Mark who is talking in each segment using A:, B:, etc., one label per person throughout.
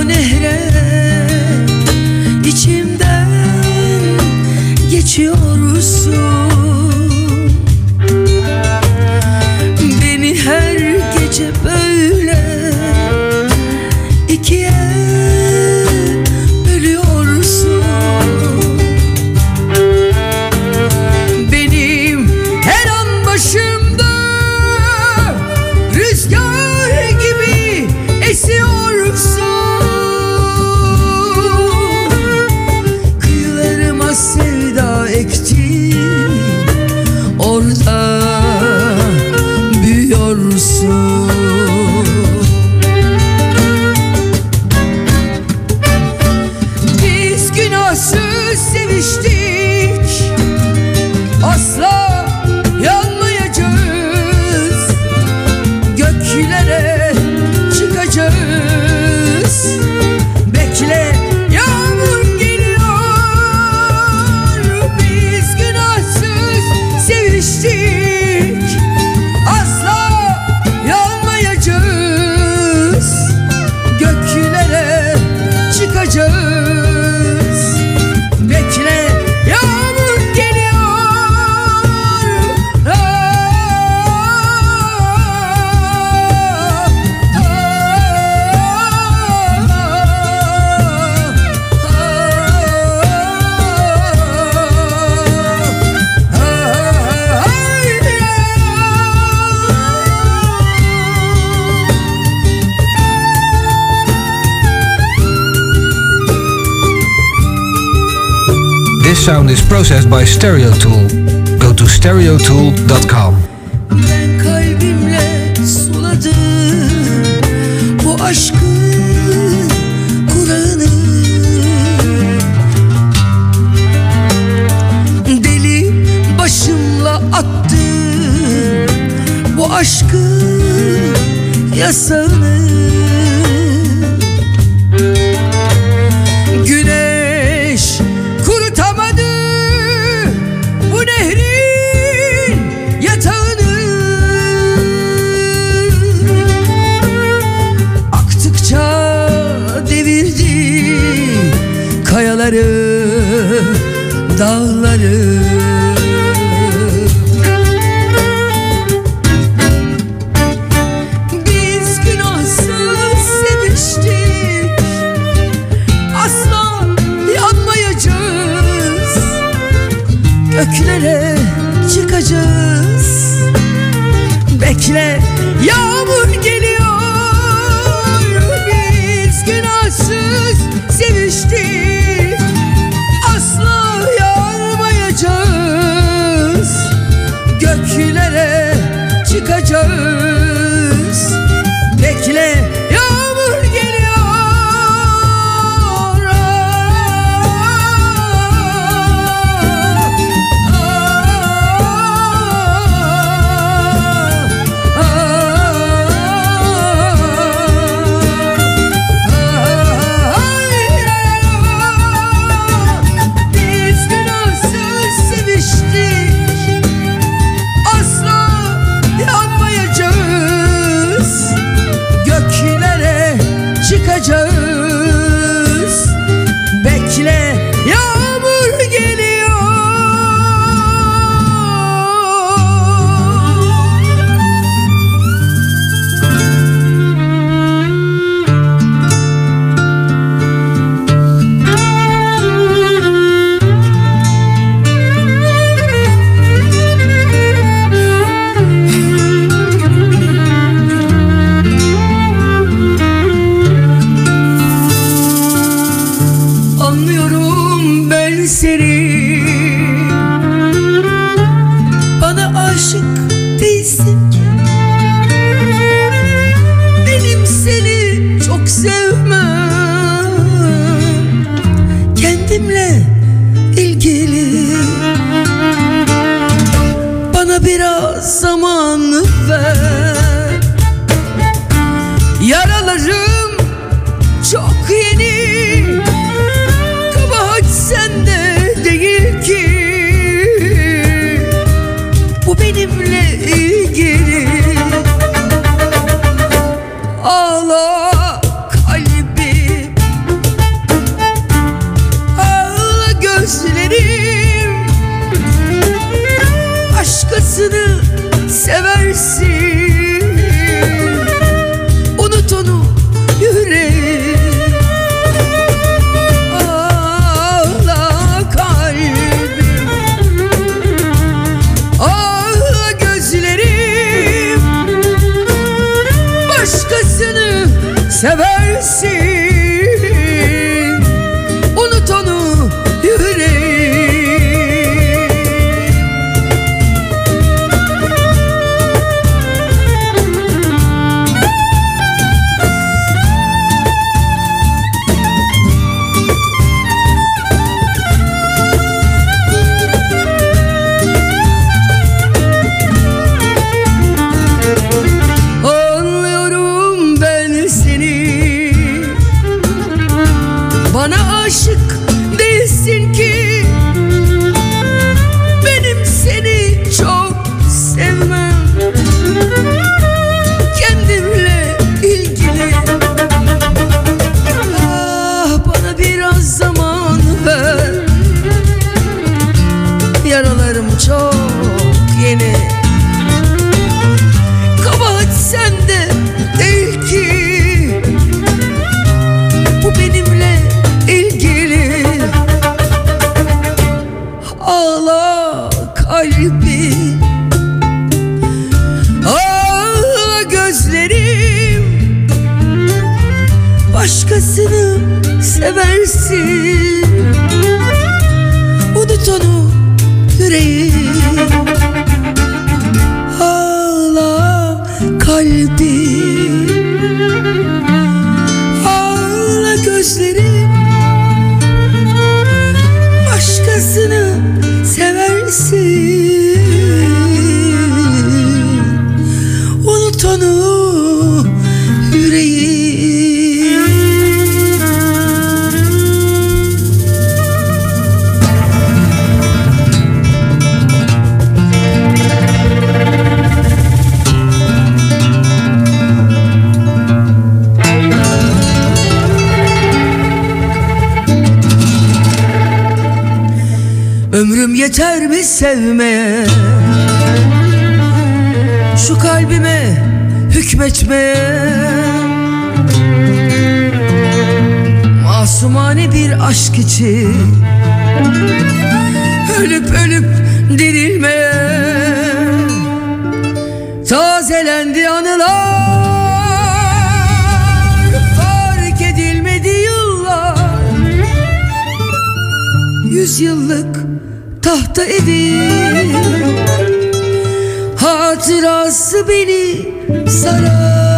A: उन्हें sound is processed by Stereo Tool. Go to stereotool.com.
B: Attım bu aşkın yasağını
A: dağları. Biz günahsız seviştik. Asla yanmayacağız. Göklere çıkacağız. Bekle. kalbi. Ah gözlerim Başkasını seversin. Unut onu yüreğim. Yeter mi sevmeye? Şu kalbime hükmetmeye? Masumane bir aşk için Ölüp ölüp dirilmeye? Tazelendi anılar Fark edilmedi yıllar. Yüzyıllık tahta evi Hatırası beni sarar.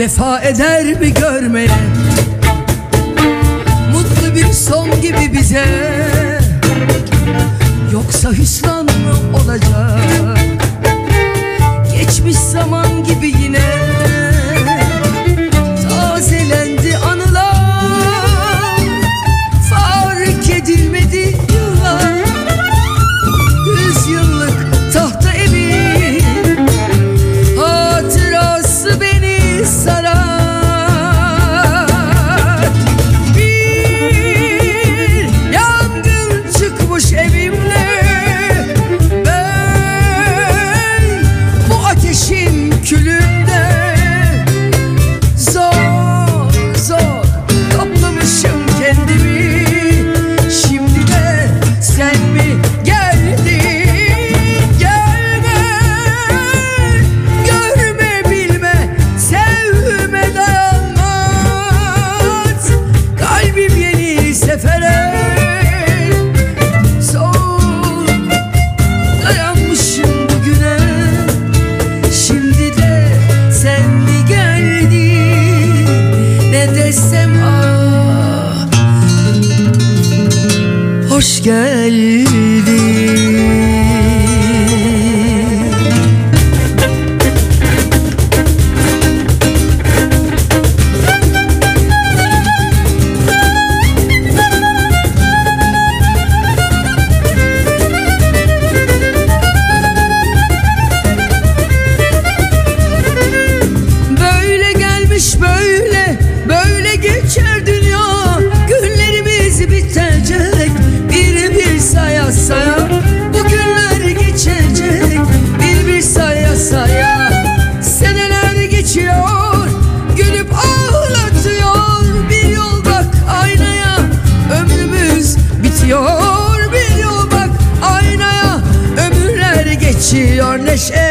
A: vefa eder mi görmeye? Mutlu bir son gibi bize. Yoksa hüsran mı olacak? Geçmiş zaman gibi yine geldi. yaşı or